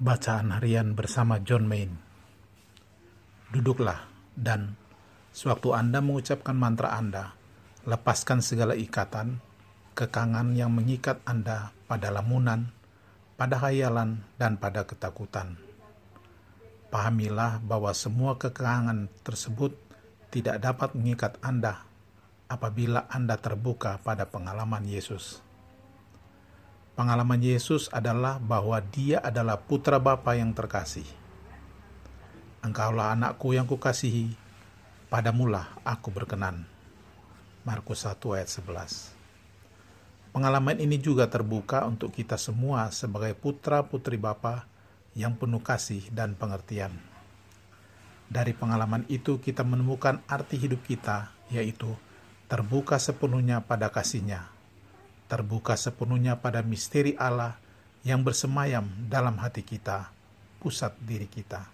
Bacaan harian bersama John Main. Duduklah dan sewaktu Anda mengucapkan mantra Anda, lepaskan segala ikatan, kekangan yang mengikat Anda pada lamunan, pada hayalan, dan pada ketakutan. Pahamilah bahwa semua kekangan tersebut tidak dapat mengikat Anda apabila Anda terbuka pada pengalaman Yesus. Pengalaman Yesus adalah bahwa dia adalah putra Bapa yang terkasih. Engkaulah anakku yang kukasihi, padamulah aku berkenan. Markus 1 ayat 11 Pengalaman ini juga terbuka untuk kita semua sebagai putra-putri Bapa yang penuh kasih dan pengertian. Dari pengalaman itu kita menemukan arti hidup kita, yaitu terbuka sepenuhnya pada kasihnya terbuka sepenuhnya pada misteri Allah yang bersemayam dalam hati kita, pusat diri kita.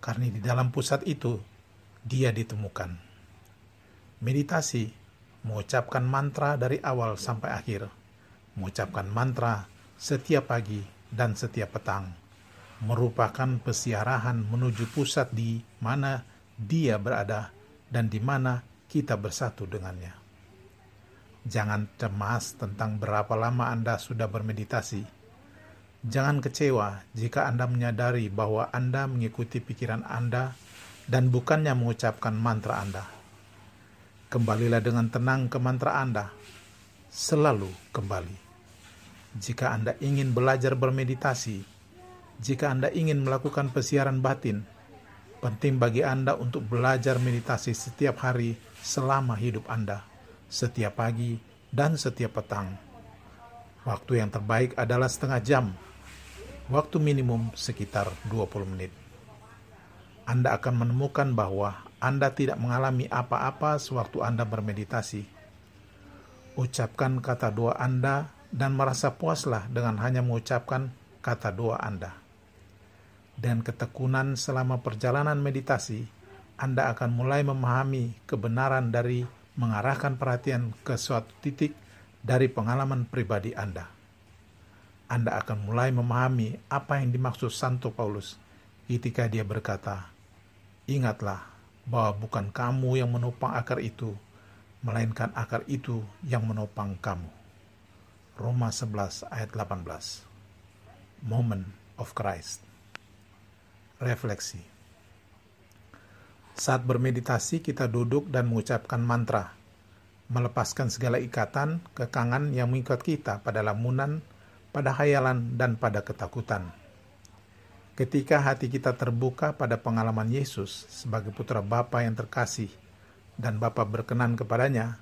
Karena di dalam pusat itu, dia ditemukan. Meditasi, mengucapkan mantra dari awal sampai akhir, mengucapkan mantra setiap pagi dan setiap petang, merupakan pesiarahan menuju pusat di mana dia berada dan di mana kita bersatu dengannya. Jangan cemas tentang berapa lama Anda sudah bermeditasi. Jangan kecewa jika Anda menyadari bahwa Anda mengikuti pikiran Anda dan bukannya mengucapkan mantra Anda. Kembalilah dengan tenang ke mantra Anda. Selalu kembali. Jika Anda ingin belajar bermeditasi, jika Anda ingin melakukan pesiaran batin, penting bagi Anda untuk belajar meditasi setiap hari selama hidup Anda setiap pagi dan setiap petang. Waktu yang terbaik adalah setengah jam. Waktu minimum sekitar 20 menit. Anda akan menemukan bahwa Anda tidak mengalami apa-apa sewaktu Anda bermeditasi. Ucapkan kata doa Anda dan merasa puaslah dengan hanya mengucapkan kata doa Anda. Dan ketekunan selama perjalanan meditasi, Anda akan mulai memahami kebenaran dari mengarahkan perhatian ke suatu titik dari pengalaman pribadi Anda. Anda akan mulai memahami apa yang dimaksud Santo Paulus ketika dia berkata, "Ingatlah bahwa bukan kamu yang menopang akar itu, melainkan akar itu yang menopang kamu." Roma 11 ayat 18. Moment of Christ. Refleksi saat bermeditasi, kita duduk dan mengucapkan mantra, melepaskan segala ikatan, kekangan yang mengikat kita pada lamunan, pada hayalan, dan pada ketakutan. Ketika hati kita terbuka pada pengalaman Yesus sebagai putra Bapa yang terkasih dan Bapa berkenan kepadanya,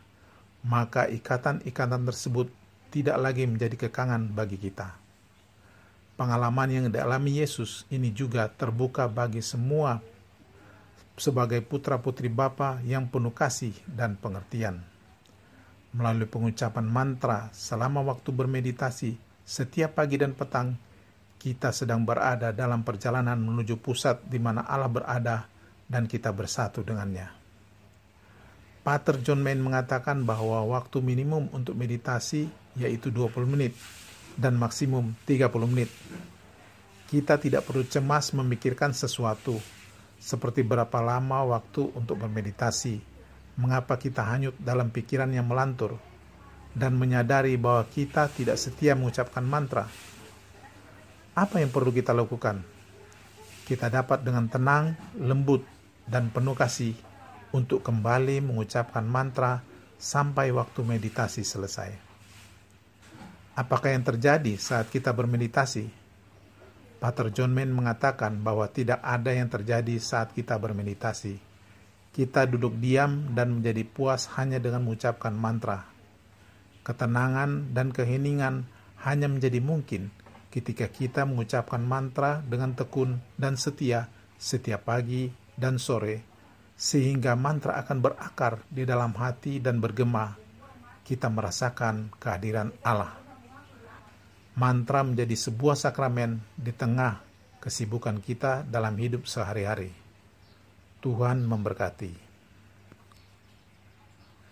maka ikatan-ikatan tersebut tidak lagi menjadi kekangan bagi kita. Pengalaman yang dialami Yesus ini juga terbuka bagi semua sebagai putra-putri Bapa yang penuh kasih dan pengertian. Melalui pengucapan mantra selama waktu bermeditasi setiap pagi dan petang, kita sedang berada dalam perjalanan menuju pusat di mana Allah berada dan kita bersatu dengannya. Pater John Main mengatakan bahwa waktu minimum untuk meditasi yaitu 20 menit dan maksimum 30 menit. Kita tidak perlu cemas memikirkan sesuatu seperti berapa lama waktu untuk bermeditasi, mengapa kita hanyut dalam pikiran yang melantur, dan menyadari bahwa kita tidak setia mengucapkan mantra. Apa yang perlu kita lakukan? Kita dapat dengan tenang, lembut, dan penuh kasih untuk kembali mengucapkan mantra sampai waktu meditasi selesai. Apakah yang terjadi saat kita bermeditasi? Pater John Main mengatakan bahwa tidak ada yang terjadi saat kita bermeditasi. Kita duduk diam dan menjadi puas hanya dengan mengucapkan mantra. Ketenangan dan keheningan hanya menjadi mungkin ketika kita mengucapkan mantra dengan tekun dan setia setiap pagi dan sore, sehingga mantra akan berakar di dalam hati dan bergema. Kita merasakan kehadiran Allah mantra menjadi sebuah sakramen di tengah kesibukan kita dalam hidup sehari-hari. Tuhan memberkati.